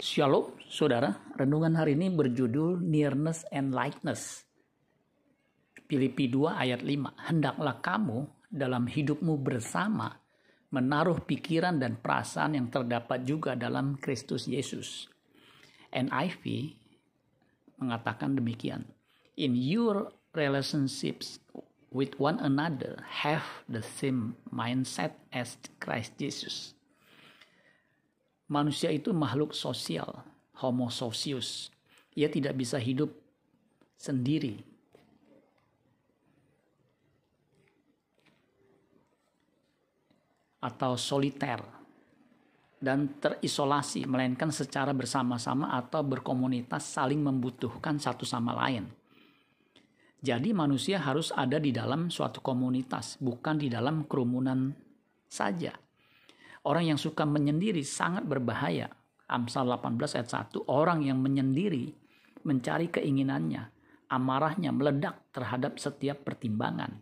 Shalom, saudara. Renungan hari ini berjudul Nearness and Likeness. Filipi 2 ayat 5. Hendaklah kamu dalam hidupmu bersama menaruh pikiran dan perasaan yang terdapat juga dalam Kristus Yesus. NIV mengatakan demikian. In your relationships with one another have the same mindset as Christ Jesus Manusia itu makhluk sosial, homo socius. Ia tidak bisa hidup sendiri. Atau soliter dan terisolasi, melainkan secara bersama-sama atau berkomunitas saling membutuhkan satu sama lain. Jadi manusia harus ada di dalam suatu komunitas, bukan di dalam kerumunan saja. Orang yang suka menyendiri sangat berbahaya. Amsal 18 ayat 1, orang yang menyendiri mencari keinginannya, amarahnya meledak terhadap setiap pertimbangan.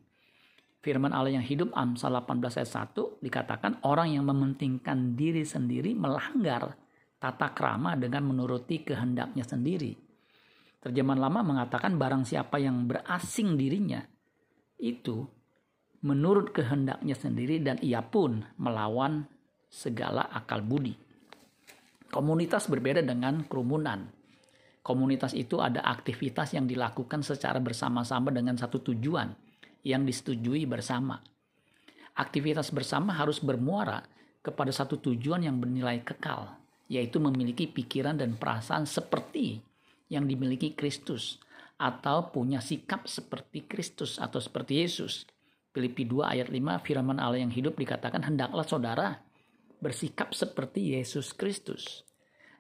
Firman Allah yang hidup Amsal 18 ayat 1 dikatakan orang yang mementingkan diri sendiri melanggar tata krama dengan menuruti kehendaknya sendiri. Terjemahan lama mengatakan barang siapa yang berasing dirinya itu menurut kehendaknya sendiri dan ia pun melawan segala akal budi. Komunitas berbeda dengan kerumunan. Komunitas itu ada aktivitas yang dilakukan secara bersama-sama dengan satu tujuan yang disetujui bersama. Aktivitas bersama harus bermuara kepada satu tujuan yang bernilai kekal, yaitu memiliki pikiran dan perasaan seperti yang dimiliki Kristus atau punya sikap seperti Kristus atau seperti Yesus. Filipi 2 ayat 5 firman Allah yang hidup dikatakan hendaklah saudara bersikap seperti Yesus Kristus.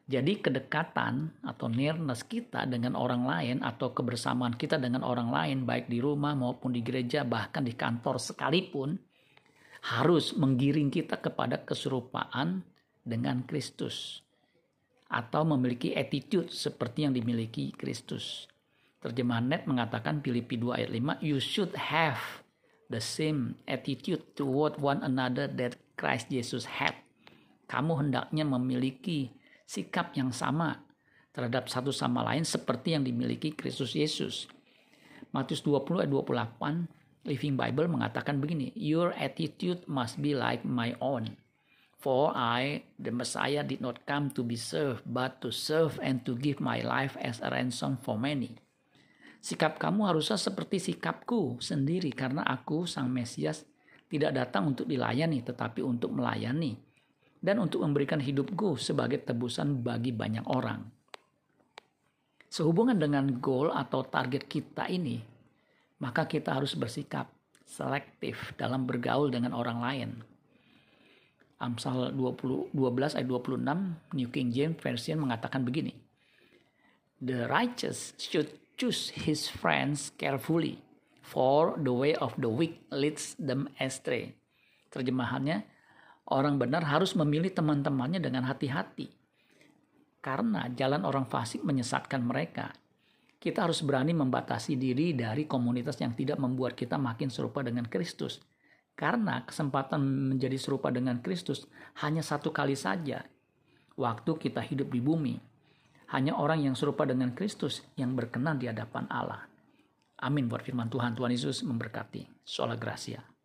Jadi kedekatan atau nearness kita dengan orang lain atau kebersamaan kita dengan orang lain baik di rumah maupun di gereja bahkan di kantor sekalipun harus menggiring kita kepada keserupaan dengan Kristus atau memiliki attitude seperti yang dimiliki Kristus. Terjemahan net mengatakan Filipi 2 ayat 5, you should have the same attitude toward one another that Christ Jesus had kamu hendaknya memiliki sikap yang sama terhadap satu sama lain seperti yang dimiliki Kristus Yesus. Matius 20 ayat 28 Living Bible mengatakan begini, Your attitude must be like my own. For I, the Messiah, did not come to be served, but to serve and to give my life as a ransom for many. Sikap kamu harusnya seperti sikapku sendiri, karena aku, Sang Mesias, tidak datang untuk dilayani, tetapi untuk melayani dan untuk memberikan hidupku sebagai tebusan bagi banyak orang. Sehubungan dengan goal atau target kita ini, maka kita harus bersikap selektif dalam bergaul dengan orang lain. Amsal 20, 12 ayat 26 New King James Version mengatakan begini. The righteous should choose his friends carefully, for the way of the weak leads them astray. Terjemahannya, Orang benar harus memilih teman-temannya dengan hati-hati. Karena jalan orang fasik menyesatkan mereka. Kita harus berani membatasi diri dari komunitas yang tidak membuat kita makin serupa dengan Kristus. Karena kesempatan menjadi serupa dengan Kristus hanya satu kali saja. Waktu kita hidup di bumi. Hanya orang yang serupa dengan Kristus yang berkenan di hadapan Allah. Amin buat firman Tuhan. Tuhan Yesus memberkati. Sola Gracia.